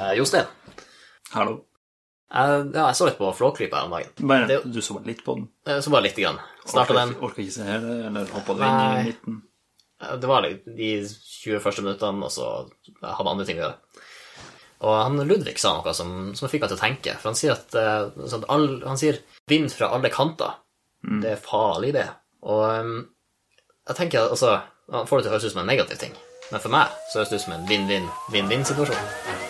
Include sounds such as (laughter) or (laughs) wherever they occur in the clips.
Eh, Jostein, Hallo. jeg, ja, jeg så litt på Flåklypa her om dagen. Bare, Det- du så bare litt på den? Eh, Så bare lite grann. Starta den. Orka ikke se hele, eller hoppa du inn i midten? Eh, Det var de 20 første minuttene, og så hadde andre ting å gjøre. Og han Ludvig sa noe som, som fikk meg til å tenke. For han sier at, eh, sånn, all, han sier 'vind fra alle kanter'. Det er farlig, det. Og eh, jeg tenker altså Han får det til å høres ut som en negativ ting, men for meg så høres det ut som en vinn-vinn-vinn-vinn-situasjon.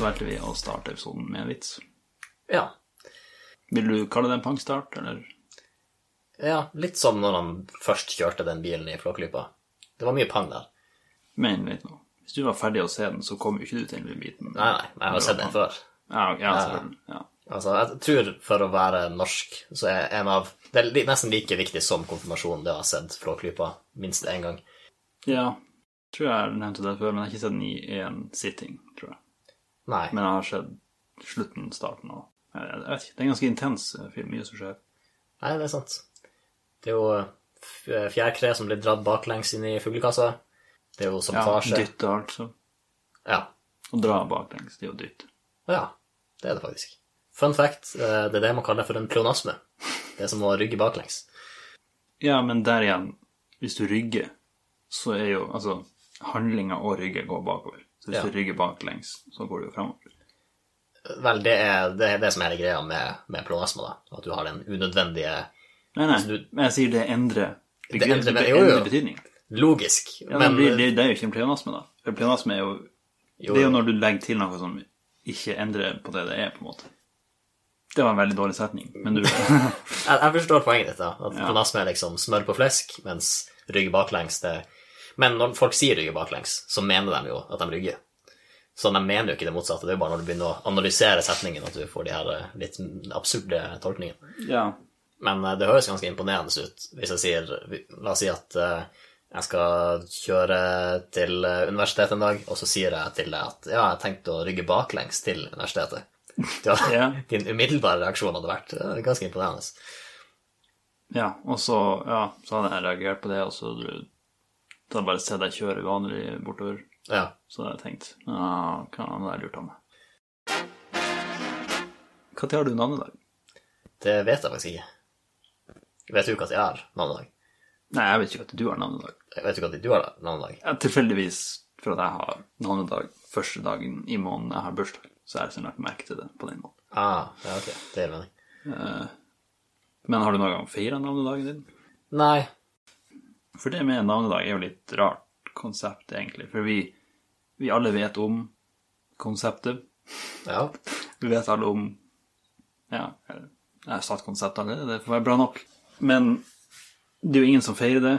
Så valgte vi å starte episoden med en vits. Ja. Vil du kalle det en pangstart, eller? ja. Litt som når han først kjørte den bilen i Flåklypa. Det var mye pang der. Men litt nå. Hvis du var ferdig å se den, så kom jo ikke du til den biten. Nei, nei, jeg har sett den før. Ja, ja, selvfølgelig. Ja. Altså, jeg tror for å være norsk, så er en av Det er nesten like viktig som konfirmasjonen det å ha sett Flåklypa minst én gang. ja. Tror jeg nevnte det før, men jeg har ikke sett den i én sitting, tror jeg. Nei. Men jeg har sett slutten, starten og jeg, vet ikke. Det er en ganske intens eh, film, mye som skjer. Nei, det er sant. Det er jo f- fjærkre som blir dratt baklengs inn i fuglekassa. Det er jo Ja, sabotasje. dytte, altså. Ja. Å dra baklengs, det er jo dytt. ja. Det er det faktisk. Fun fact, eh, det er det man kaller for en pleonasme. Det er som å rygge baklengs. Ja, men der igjen, hvis du rygger, så er jo altså handlinga og rygget går bakover. Så hvis Ja. du rygger baklengs, så går du jo fremover. Vel, det er det, er det som er hele greia med, med pleonasme, da. At du har den unødvendige Nei, nei, du- men jeg sier det endrer Det endrer- det jo, jo. endrer betydning. Logisk. Ja, men det, det, det er jo ikke en pleonasme, da. For pleonasme er jo, jo, Det er jo når du legger til noe som ikke endrer på det det er, på en måte. Det var en veldig dårlig setning, men du (laughs) Jeg, jeg forstår poenget ditt, da. At Ja. pleonasme er liksom smør på flesk, mens rygg baklengs det Men når folk sier rygge baklengs, så mener de jo at de rygger. Så de mener jo ikke det motsatte. Det er jo bare når du begynner å analysere setningen at du får de her eh, litt absurde tolkningene. Ja. Men eh, det høres ganske imponerende ut hvis jeg sier La oss si at eh, jeg skal kjøre til universitetet en dag, og så sier jeg til deg at ja, jeg tenkte å rygge baklengs til universitetet. (laughs) Ja. Din umiddelbare reaksjon hadde vært ganske imponerende. ja. Og så, ja, så hadde jeg reagert på det, og så da hadde jeg bare sett deg kjøre vanlig bortover. Ja. Så hadde jeg tenkt ah, hva er det jeg lurt av meg. Når har du navnedag? Det vet jeg faktisk ikke. Vet du ikke at jeg har navnedag? Nei, jeg vet ikke at du har navnedag. Jeg vet ikke at du har navnedag. Ja, tilfeldigvis for at jeg har navnedag første dagen i måneden jeg har bursdag, så er har sånn lagt merke til det på den måten. Ah, ja, ok. Det gir mening. Men har du noen gang feira navnedagen din? Nei. For det med navnedag er jo litt rart konsept, egentlig. For vi, vi alle vet om konseptet. Ja. (laughs) Vi vet alle om Ja, jeg har satt konsept allerede, det får være bra nok. Men det er jo ingen som feirer det.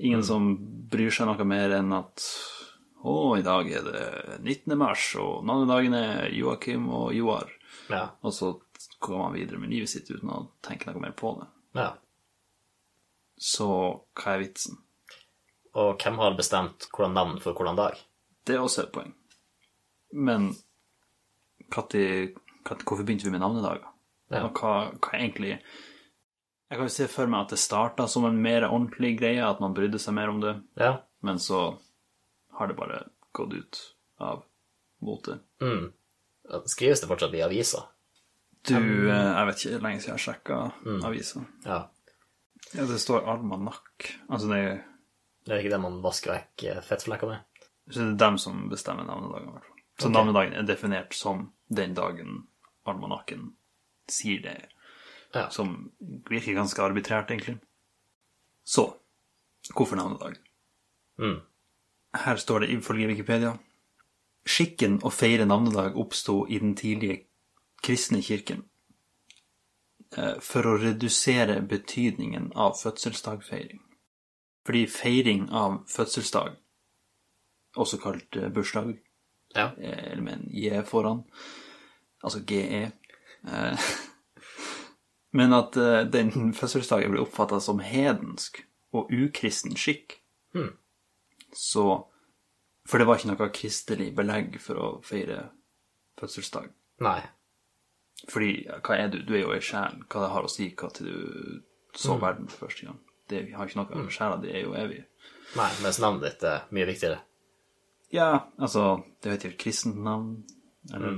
Ingen som bryr seg noe mer enn at å, i dag er det 19. mars, og navnedagen er Joakim og Joar. Ja. Og så går man videre med livet sitt uten å tenke noe mer på det. ja. Så hva er vitsen? Og hvem har bestemt hvordan navn for hvordan dag? Det er også et poeng. Men hvorfor begynte vi med navnedager? Ja. Og hva, hva egentlig Jeg kan jo se for meg at det starta som en mer ordentlig greie, at man brydde seg mer om det, Ja. men så har det bare gått ut av mote. Mm. Skrives det fortsatt i aviser? Du, eh, jeg vet ikke, lenge siden jeg sjekka avisa. Ja. Ja, det står almanakk. Altså det er, Det er ikke det man vasker vekk eh, fettflekker med? så det er dem som bestemmer navnedagen, i hvert fall. Så navnedagen er definert som den dagen almanakken sier det. Ja. Som virker ganske arbitrært, egentlig. Så hvorfor navnedag? Mm. Her står det ifølge Wikipedia Skikken å feire navnedag oppsto i den tidlige kristne kirken eh, for å redusere betydningen av fødselsdagfeiring. Fordi feiring av fødselsdag, også kalt eh, bursdag, Ja. eh, eller med en J foran, altså GE eh, (laughs) Men at eh, den fødselsdagen ble oppfatta som hedensk og ukristen skikk. Så For det var ikke noe kristelig belegg for å feire fødselsdag. Nei. Fordi hva er du? Du er jo ei sjel. Hva det har å si hva til du så verden for første gang? Det har ikke noe Sjela di er jo evig. Nei, mens navnet ditt er mye viktigere. Ja, altså Det heter jo kristent navn. Eller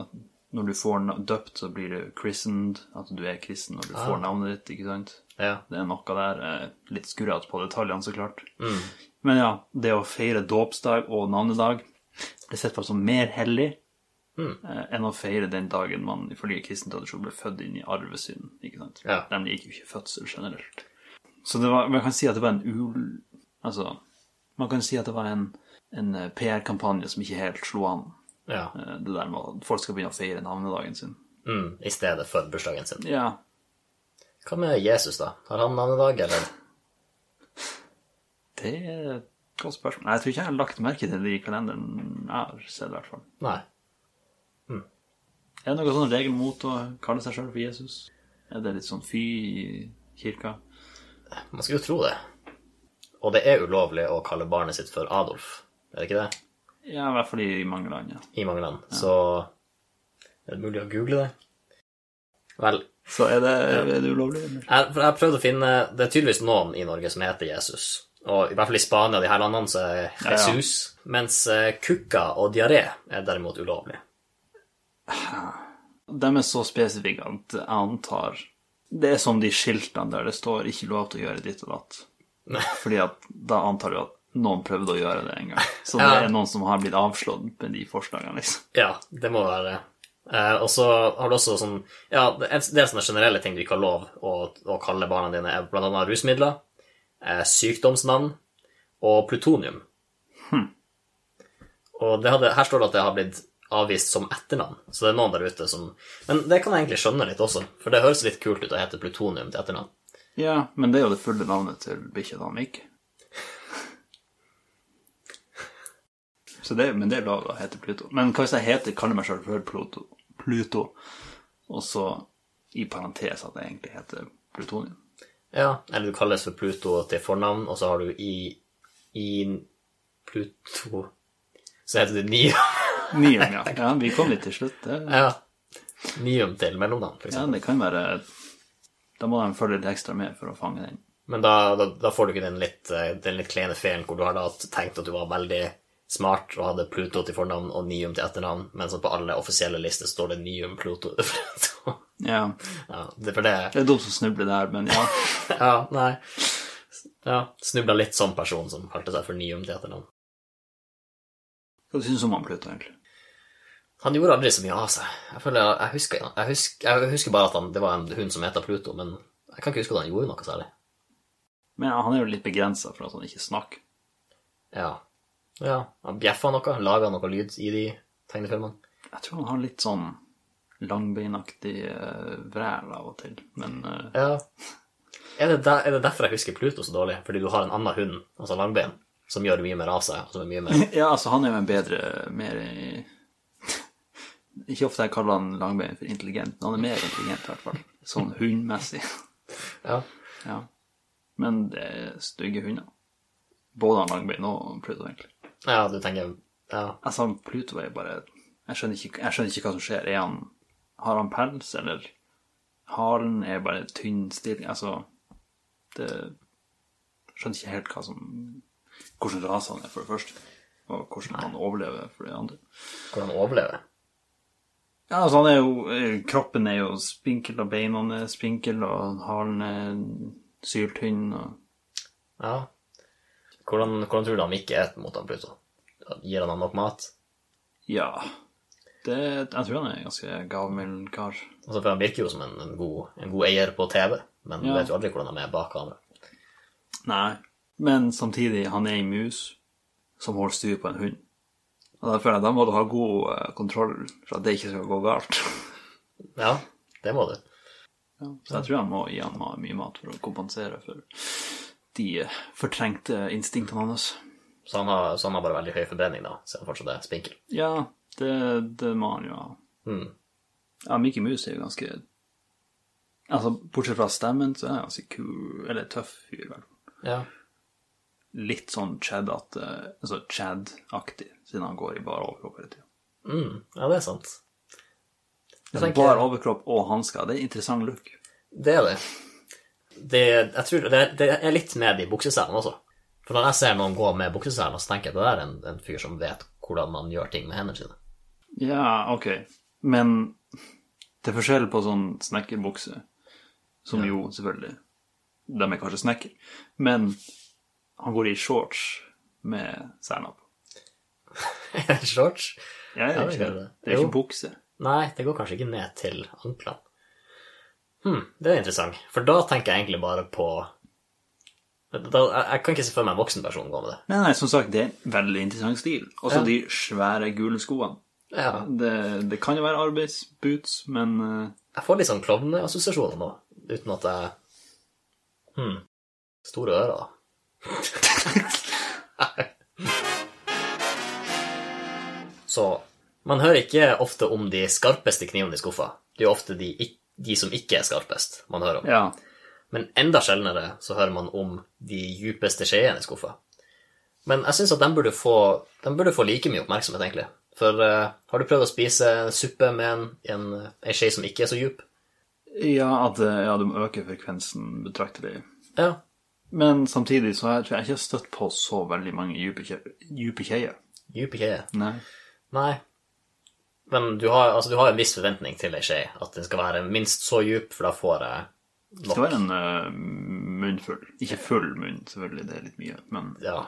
at når du får døpt, så blir du christened. At du er kristen når du får navnet ditt, ikke sant? Ja. Det er noe der. eh, Litt skurrete på detaljene, så klart. Men ja, det å feire dåpsdag og navnedag det sett på som mer hellig mm. enn å feire den dagen man ifølge kristen tradisjon ble født inn i arvesynden. ikke sant? Ja. De liker jo ikke fødsel generelt. Så det var, man kan si at det var en ul... Altså, man kan si at det var en, en eh, PR-kampanje som ikke helt slo an. ja. eh, Det der med at folk skal begynne å feire navnedagen sin. Mm, I stedet for bursdagen sin. Ja, Hva med Jesus, da? Har han navnedag, eller? det er et godt spørsmål. Jeg tror ikke jeg har lagt merke til det i kalenderen jeg har sett, i hvert fall. Nei. Er det noen sånn regel mot å kalle seg sjøl for Jesus? Er det litt sånn fy i kirka? Man skulle jo tro det. Og det er ulovlig å kalle barnet sitt for Adolf, er det ikke det? Ja, i hvert fall i mange land, ja. I mange land. Så er det mulig å google det? Vel, Så er det, er det ulovlig? Eller? jeg, for jeg har prøvd å finne Det er tydeligvis noen i Norge som heter Jesus. Og i hvert fall i Spania og de her landene så er ja. Jesus. Mens eh, kukka og diaré er derimot ulovlig. De er så spesifikke at jeg antar Det er som de skiltene der det står 'ikke lov til å gjøre ditt og datt'. Fordi at da antar du at noen prøvde å gjøre det en gang. Så det Ja. er noen som har blitt avslått med de forslagene, liksom. Ja, det må være det. Eh, og så har du også sånn Ja, det er sånne generelle ting du ikke har lov å, å kalle barna dine, er annet rusmidler, eh, sykdomsnavn og plutonium. Og det hadde, her står det at det har blitt avvist som etternavn, så det er noen der ute som Men det kan jeg egentlig skjønne litt også, for det høres litt kult ut å hete plutonium til etternavn. Ja, men det er jo det fulle navnet til bikkja til Mikk. Så det, men det er lov å hete Pluto. Men hva hvis jeg heter, kaller meg sjøl for Pluto, Pluto, og så i parentes at jeg egentlig heter Plutonium? Ja, eller du kalles for Pluto til fornavn, og så har du i, i Pluto Så heter du Nium. Nium, ja. ja. Vi kom litt til slutt. Det, ja. Nium til mellomnavn, for ja, det kan være Da må de følge litt ekstra med for å fange den. Men da, da, da får du ikke den litt, eh, den litt kleine feilen hvor du har tenkt at du var veldig smart og hadde Pluto til fornavn og Nium til etternavn, mens på alle offisielle lister står det Nium Pluto. (laughs) Ja. ja, det for det Det er dumt som snubler der, men ja. (laughs) Ja, nei. Ja, snubla litt som person som kalte seg for Nium til etternavn. Hva syns du om han Pluto, egentlig? Han gjorde aldri så mye av seg. Jeg føler, jeg husker, jeg husker, jeg husker bare at han, det var en hund som het Pluto, men jeg kan ikke huske at han gjorde noe særlig. Men ja, han er jo litt begrensa for at han ikke snakker. Ja. ja. Han bjeffa noe, laga noe lyd i de tegnefilmene. Jeg tror han har litt sånn langbeinaktig uh, vræl av og til, men eh, Ja. Er det, der, er det derfor jeg husker Pluto så dårlig? Fordi du har en annen hund, altså langbein, som gjør mye mer av seg, og som er mye mer (laughs) Ja, altså, han er jo en bedre Mer i Ikke ofte jeg kaller han langbein for intelligent, men han er mer intelligent, i hvert fall. Sånn hundmessig. Ja. (laughs) Ja. Men det er stygge hunder. Både han langbein og Pluto, egentlig. ja, du tenker Ja. Altså, Pluto er bare jeg skjønner, ikke, jeg skjønner ikke hva som skjer. Er han Har han pels, eller Halen er bare tynn stilling Altså det, skjønner ikke helt hva som Hvordan rase han er, for det første. Og hvordan han overlever, for det andre. Hvordan overleve? Ja, altså, han er jo eh, Kroppen er jo spinkel, og beina er spinkel, og halen er syltynn, og Ja. Hvordan, hvordan tror du han ikke et mot han Pluto? Gir han han nok mat? Ja. Det, jeg tror han er en ganske gavmild kar. Altså, for Han virker jo som en, en, god, en god eier på TV, men du vet jo aldri hvordan han er bak kamera. Nei, men samtidig, han er en mus som holder styr på en hund. Og da føler jeg da må du ha god eh, kontroll for at det ikke skal gå galt. (laughs) Ja, det må du. Ja, så jeg tror han må gi han mye mat for å kompensere for de eh, fortrengte instinktene hans. Så han har, så han har bare veldig høy forbrenning, da, siden han fortsatt er spinkel. Ja, det, det må han jo ha. Mm. Ja, Mickey Mouse er jo ganske Altså, bortsett fra stemmen, så er han ganske kul, eller tøff fyr, i hvert fall. Ja. Litt sånn Chad-aktig, altså Chad-aktig, siden han går i bar overkropp hele tida. Mm, ja, det er sant. Jeg tenker- Bar overkropp og hansker, det er interessant look. Det er det. det jeg tror det, det er litt med i bukseselen også. For når jeg ser noen gå med bukseselen, så tenker jeg at det der er en, en fyr som vet hvordan man gjør ting med hendene sine. Ja, ok. Men det er forskjell på sånn snekkerbukse, som jo selvfølgelig De er kanskje snekker, men han går i shorts med særnapp. på. (laughs) Shorts? Ja, jeg, det det det. er Jo. ikke bukse. Nei, det går kanskje ikke ned til anklene. Hm, det er interessant. For da tenker jeg egentlig bare på da, jeg, jeg kan ikke se for meg en voksen person gå med det. Nei, nei, som sagt, det er en veldig interessant stil. Også Ja. de svære gule skoene. Ja, Det, det kan jo være arbeidsboots, men eh, Jeg får litt sånn klovneassosiasjoner nå, uten at jeg Hm. Store ører, da. (laughs) Så man hører ikke ofte om de skarpeste knivene i skuffa. Det er jo ofte de, de som ikke er skarpest, man hører om. ja. Men enda sjeldnere så hører man om de djupeste skjeene i skuffa. Men jeg syns at de burde, få, de burde få like mye oppmerksomhet, egentlig. For uh, har du prøvd å spise suppe med en, en, en skje som ikke er så djup? Ja, at ja, du må øke frekvensen betraktelig. Ja. Men samtidig så har jeg, tror jeg ikke støtt på så veldig mange dype kjeier. dype kjeier. Er. Nei. Nei. Men du har, altså, du har en viss forventning til ei skje. At den skal være minst så djup, for da får jeg nok. Det skal være en uh, munnfull. Ikke full munn, selvfølgelig, det er litt mye, men Ja.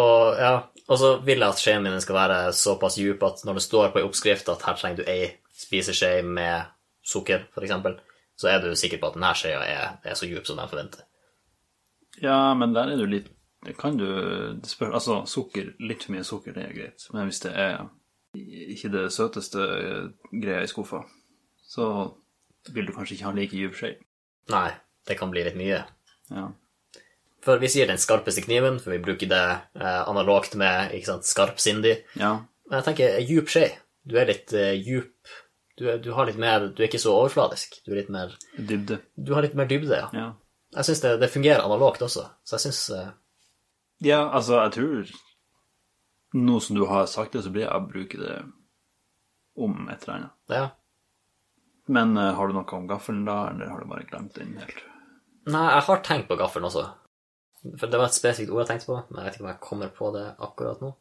Og, ja, og så vil jeg at skjeen min skal være såpass djup at når det står på ei oppskrift at her trenger du ei spiseskje med sukker, f.eks., så er du sikker på at denne skjea er, er så djup som de forventer. Ja, men der er du litt Det kan du spørre, spør, Altså, sukker, litt for mye sukker, det er greit. Men hvis det er ikke det søteste eh, greia i skuffa, så vil du kanskje ikke ha like dyp skje. Nei, det kan bli litt mye. Ja. For vi sier den skarpeste kniven, for vi bruker det eh, analogt med ikke sant, skarp Cindy. ja. Men jeg tenker ei djup skje. Du er litt eh, djup du, du har litt mer Du er ikke så overfladisk. Du er litt mer Dybde. Du har litt mer dybde, ja. Ja. Jeg syns det, det fungerer analogt også, så jeg syns uh... ja, altså, jeg tror Nå som du har sagt det, så blir jeg å bruke det om et eller annet. Ja. Men uh, har du noe om gaffelen da, eller har du bare glemt den helt? Nei, jeg har tenkt på gaffelen også. For det var et spesifikt ord jeg tenkte på, men jeg vet ikke om jeg kommer på det akkurat nå.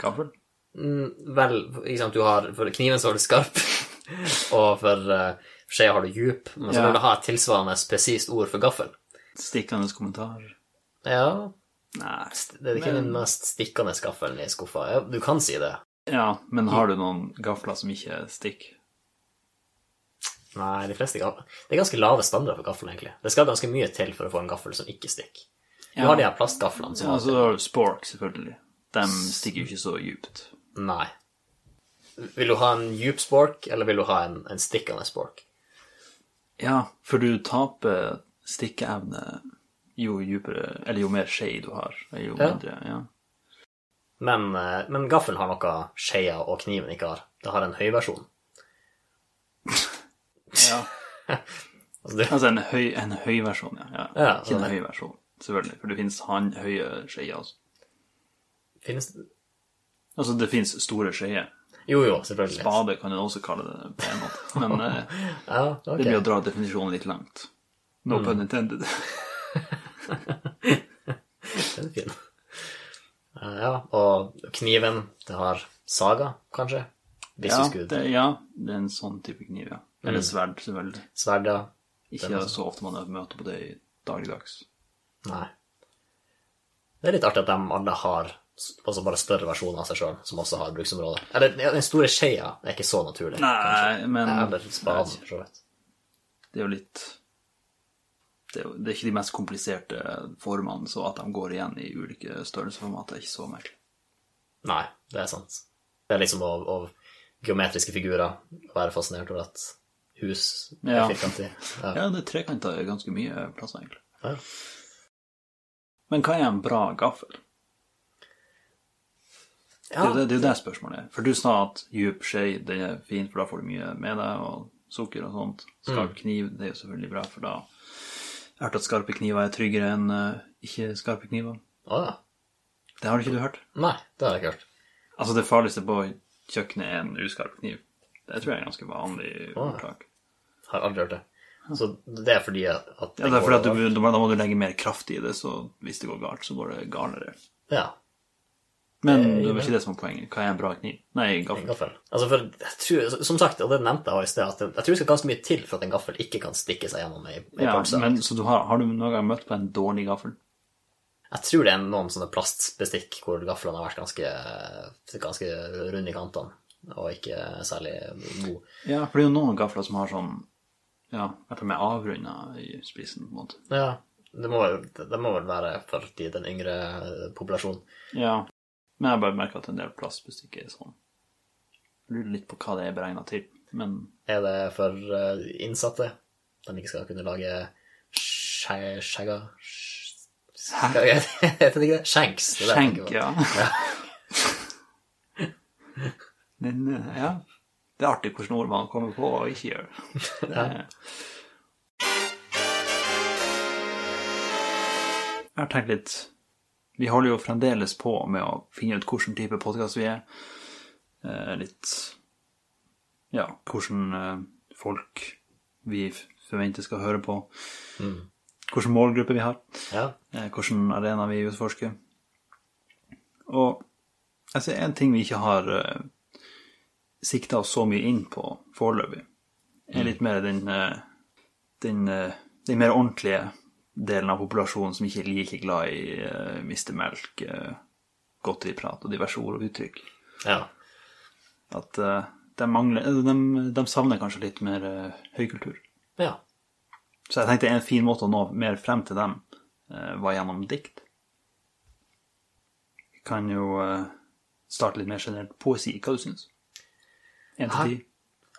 Gaffel? Mm, vel, ikke sant, du har For kniven så var du skarp, (laughs) og for uh, skje har du djup, men så Ja. vil du ha et tilsvarende presist ord for gaffel. Stikkende kommentar? Ja, Nei. det er ikke Men- den mest stikkende gaffelen i skuffa. Ja, du kan si det. Ja, men har du noen gafler som ikke stikker? Nei, de fleste gaffler Det er ganske lave standarder for gaffel, egentlig. Det skal ganske mye til for å få en gaffel som ikke stikker. Du Ja. har de her plastgaflene Ja, så har du spork, selvfølgelig. De stikker jo ikke så djupt. Nei. Vil du ha en djup spork, eller vil du ha en, en stikkende spork? Ja, for du taper stikkeevne jo djupere Eller jo mer skje du har. Jo Ja. mindre, ja. Men, eh, men gaffelen har noe skeia og kniven ikke har. Det har en høyversjon. (laughs) ja. (laughs) Altså, det, Altså en høy, en høy versjon, ja. ja. Ja, ikke en sånn er- høy versjon, selvfølgelig. For det finnes høye skeier også. finnes Altså, det finnes store skjeer. Jo, jo, selvfølgelig. Spade kan du også kalle det på en måte. (laughs) Men eh, Ja, okay. det blir å dra definisjonen litt langt. No Mm. pun intended. (laughs) Den er fin. Ja, og kniven, det har saga, kanskje? Ja Bisseskudd. det, ja, det er en sånn type kniv, ja. Eller Mm. sverd, selvfølgelig. Sverd, ja. Ikke så ofte man møter på det i dagligdags. Nei. Det er litt artig at de alle har altså bare større versjoner av seg sjøl, som også har bruksområde. Eller den store skjea er ikke så naturlig. Nei, men Eller spaden, for så vidt. det er jo litt det er, jo, det er ikke de mest kompliserte formene, så at de går igjen i ulike størrelsesformater, er ikke så merkelig. Nei, det er sant. Det er liksom av, av geometriske figurer å være fascinert over at hus er Ja. firkantig. Ja. Ja, det trekanter er ganske mye plasser, egentlig. Ja. Men hva er en bra gaffel? Det jo det, er jo det spørsmålet er. For du sa at djup skje, det er fint, for da får du mye med deg, og sukker og sånt. Skarp Mm. kniv, det er jo selvfølgelig bra, for da Jeg har hørt at skarpe kniver er tryggere enn uh, ikke skarpe kniver. Å ja. Det har ikke du hørt? Nei, det har jeg ikke hørt. Altså, det farligste på kjøkkenet er en uskarp kniv. Det tror jeg er ganske vanlig ordtak. Har aldri hørt det. Så det er fordi at at Ja, det er fordi at du, da må du legge mer kraft i det, så hvis det går galt, så går det galere. Ja, Men Eh, det var ikke det som var poenget. Hva er en bra kniv? Nei, en gaffel. gaffel. Altså for, jeg tror, som sagt, og det nevnte jeg i sted, at jeg tror det skal ganske mye til for at en gaffel ikke kan stikke seg gjennom ei Ja, pølse. men så du har, har du noen gang møtt på en dårlig gaffel? Jeg tror det er noen sånne plastbestikk hvor gaflene har vært ganske, ganske runde i kantene, og ikke særlig gode. Ja, for det er jo noen gafler som har sånn Ja, at de er avrunda i spissen, på en måte. Ja, det må, det må vel være for de, den yngre populasjonen. Ja. Men jeg har bare merka at en del plastbestikk er sånn. Jeg lurer litt på hva det er beregna til, men Er det for eh, innsatte? De ikke skal kunne lage skje- skjegga sk- Hva heter det (laughs) ikke det? Skjenks. det er det jeg skjenk, på. ja. (laughs) Men eh, ja. Det er artig hvordan ord man kommer på og ikke gjør. Det- Jeg har tenkt litt Vi holder jo fremdeles på med å finne ut hvilken type podkast vi er. Eh, litt Ja, hvordan eh, folk vi forventer skal høre på. Hvilken målgruppe vi har. Ja. Eh, hvilken arena vi utforsker. Og altså, en ting vi ikke har uh, sikta oss så mye inn på foreløpig, er litt mer den, uh, den, uh, den mer ordentlige delen av populasjonen som ikke er like glad i uh, Mr. Melk, uh, godteriprat og diverse ord og uttrykk. ja. At uh, de, mangler, de, de savner kanskje litt mer uh, høykultur. Ja. Så jeg tenkte en fin måte å nå mer frem til dem uh, var gjennom dikt. Vi kan jo eh, starte litt mer generelt. Poesi, hva du syns? Én til ti?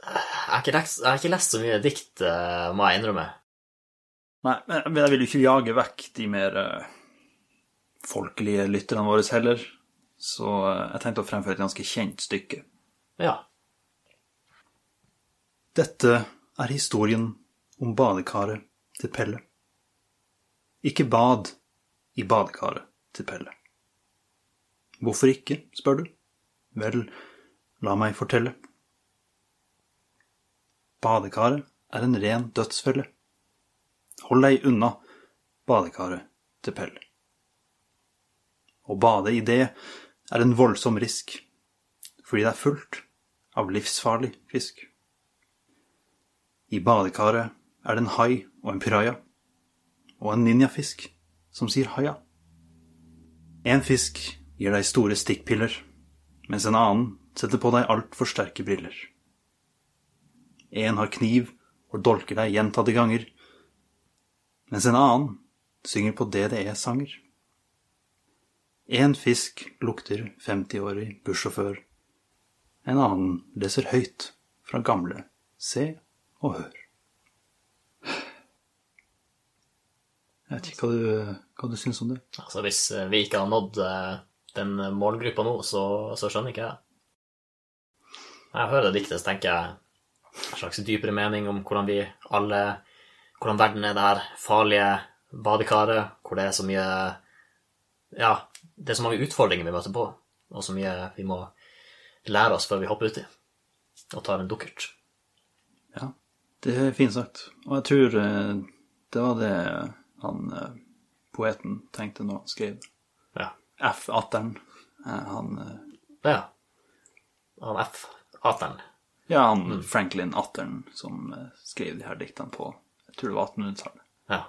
Jeg har, ikke lest, så mye dikt, eh, må jeg innrømme. Nei, men jeg vil jo ikke jage vekk de mer eh, folkelige lytterne våre heller. Så eh, jeg tenkte å fremføre et ganske kjent stykke. Ja. Dette er historien om badekaret til Pelle. Ikke bad i badekaret til Pelle. Hvorfor ikke, spør du? Vel, la meg fortelle. Badekaret er en ren dødsfelle. Hold deg unna badekaret til Pell. Å bade i det er en voldsom risk, fordi det er fullt av livsfarlig fisk. I badekaret er det en hai og en piraja, og en ninjafisk som sier haia. En fisk gir deg store stikkpiller, mens en annen setter på deg altfor sterke briller. En har kniv og dolker deg gjentatte ganger, mens en annen synger på DDE-sanger. En fisk lukter 50-årig bussjåfør, en annen leser høyt fra gamle Se og Hør. Jeg vet ikke hva du, hva du syns om det. Altså, hvis eh, vi ikke har nådd eh, den målgruppa nå, så, så skjønner ikke jeg. Når jeg hører det diktet, så tenker jeg en slags dypere mening om hvordan vi alle Hvordan verden er det her farlige badekaret, hvor det er så mye Ja, det er så mange utfordringer vi møter på, og så mye vi må lære oss før vi hopper uti og tar en dukkert. Ja, det er fint sagt. Og jeg tror eh, det var det han eh, poeten tenkte når han skrev Ja. F-atteren. Eh, Han ja. Han F-atteren. Ja, han Franklin Atteren som skrev de her diktene på tror det var 1800-tallet. Ja.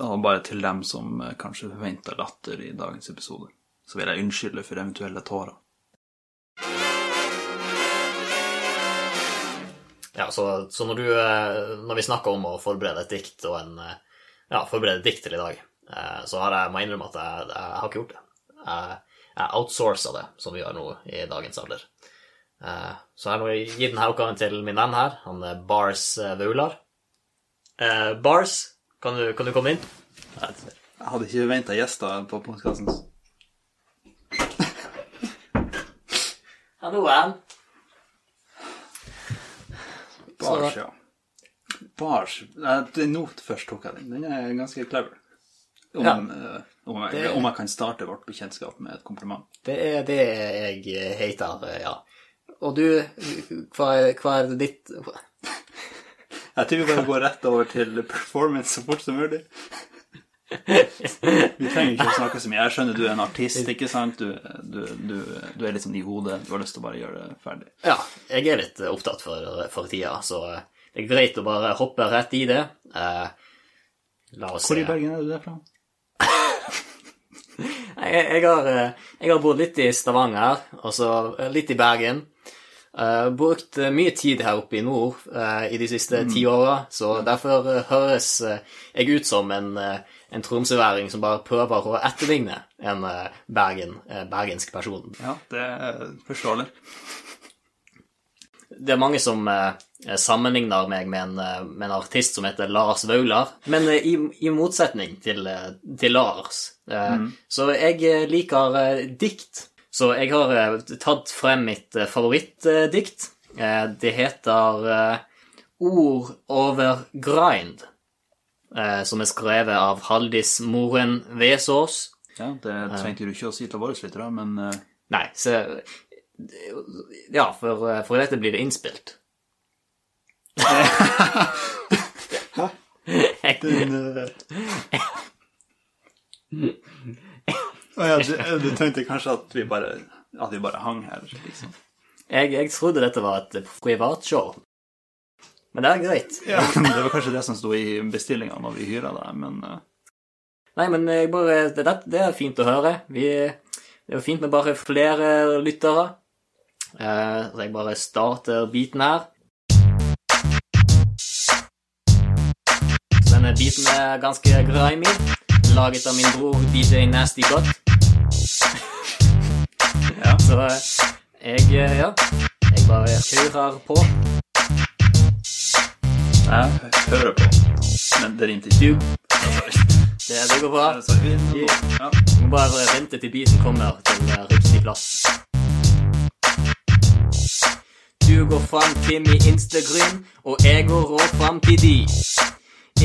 Da var bare til dem som eh, kanskje forventa latter i dagens episode. Så vil jeg unnskylde for eventuelle tårer. Ja, så, så når du eh, Når vi snakker om å forberede et dikt og en eh, Ja, forberede et dikt til i dag, eh, så har jeg må jeg innrømme at jeg, jeg har ikke gjort det. Jeg, jeg outsourca det, som vi gjør nå i dagens alder. Eh, Så jeg har jeg gitt denne oppgaven til min venn her, han er Bars eh, Vaular. Eh, Bars, kan du, kan du komme inn? Jeg hadde ikke venta gjester på podkasten. Hallo, Ann. Bars, ja. Bars Nå først tok jeg den. Den er ganske clever. Om, Ja. om, jeg, Det- om jeg kan starte vårt bekjentskap med et kompliment. Det er det jeg heter, ja. Og du, hva er, hva er det ditt (laughs) Jeg tror vi bare går rett over til performance så fort som mulig. Vi trenger ikke å snakke så mye. Jeg skjønner du er en artist, ikke sant? Du, du, du, du er litt sånn i hodet. Du har lyst til å bare gjøre det ferdig. Ja, jeg er litt opptatt for, for tida, så det er greit å bare hoppe rett i det. Eh, la oss Hvor se. i Bergen er du derfra? (laughs) Jeg, jeg, har, eh, jeg har bodd litt i Stavanger, og så eh, litt i Bergen. Uh, brukt eh, mye tid her oppe i nord uh, i de siste ti åra, så derfor høres jeg ut som en, en tromsøværing som bare prøver å etterligne en Bergen, bergensk person. Ja, det er forståelig. Det er mange som sammenligner meg med en, med en artist som heter Lars Vaular, men i, i motsetning til, til Lars. mm. Så jeg liker dikt. Så jeg har eh, tatt frem mitt eh, favorittdikt. Eh, det heter Ord over grind, som er skrevet av Haldis Moren Vesaas. Ja, det trengte du ikke å si til våre lyttere, men Nei, så Ja, for, for dette blir det innspilt. (laughs) Å (laughs) (laughs) ja, du, du tenkte kanskje at vi bare, at vi bare hang her, liksom. Jeg, jeg trodde dette var et privatshow. Men det er greit. Ja, (laughs) det var kanskje det som sto i bestillinga når vi hyra deg, men eh, Nei, men bare, det, det- er fint å høre. Vi, det er fint med bare flere lyttere. Eh, så jeg bare starter biten her. Denne biten er ganske grimy. Laget av min bror DJ Nasty Got. Så jeg, eh, ja, jeg bare kjører på. jeg hører på. Men det rimte ikke. Det, det går bra. Vi, må bare vente til biten kommer til eh, riktig plass. Du går fram til min Instagram, og jeg går òg fram til de.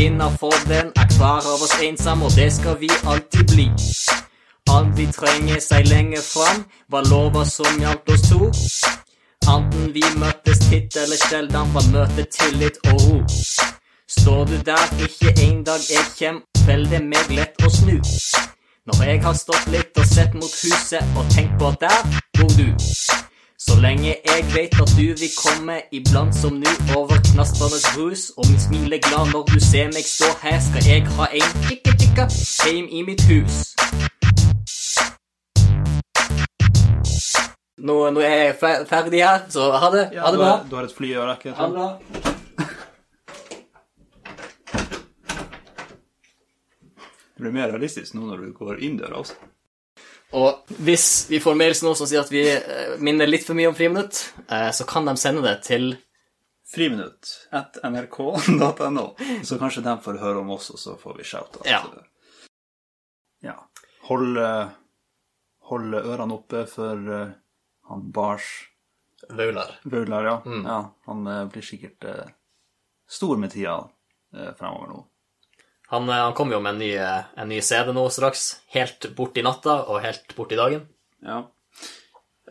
Innafor den er hver av oss ensom, og det skal vi alltid bli. Aldri trenger seg lenger fram, var lova som gjaldt oss to. Anten vi møttes titt eller sjelden, var møtet tillit og ro. Står du der ikke en dag jeg kjem, vel det meg lett å snu. Når jeg har stått litt og sett mot huset og tenkt på at der bor du. Så lenge jeg vet at du vil komme iblant som nu over knasternes brus, og min smil er glad når du ser meg stå her, skal jeg ha en tikka-tikka heim i mitt hus. Nå, nå er jeg fer- ferdig her, så ha det. Ja, Ha det du, bra. har, du har et fly å rekke. Ha det bra. Det blir mer realistisk nå når du går inn døra også. Og hvis vi får mails nå som sier at vi eh, minner litt for mye om friminutt, eh, så kan de sende det til Friminutt at nrk.no. Så kanskje de får høre om oss, og så får vi shout-out. Ja. ja. Hold, eh, hold ørene oppe for uh, han Bars Vaular. Vaular, ja. Mm. ja. Han uh, blir sikkert uh, stor med tida fremover nå. Han, han kommer jo med en ny, en ny CD nå straks. Helt bort i natta og helt bort i dagen. Ja.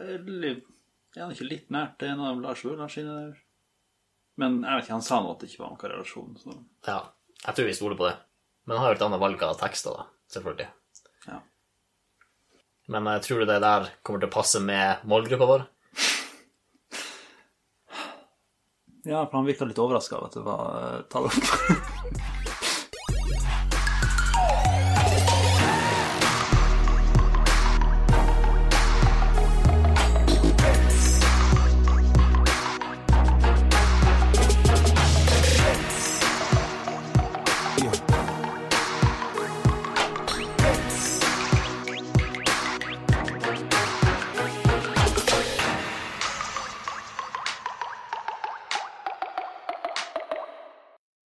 Er han ikke litt nært en av Lars Vaular sine der? Men jeg vet ikke, han sa nå at det ikke var noen relasjon, så Ja, jeg tror vi stoler på det. Men han har jo et annet valg av tekster, da. Selvfølgelig. ja. Men jeg tror du det der kommer til å passe med målgruppa vår? Ja, for han virka litt overraska av at det var uh, tatt opp.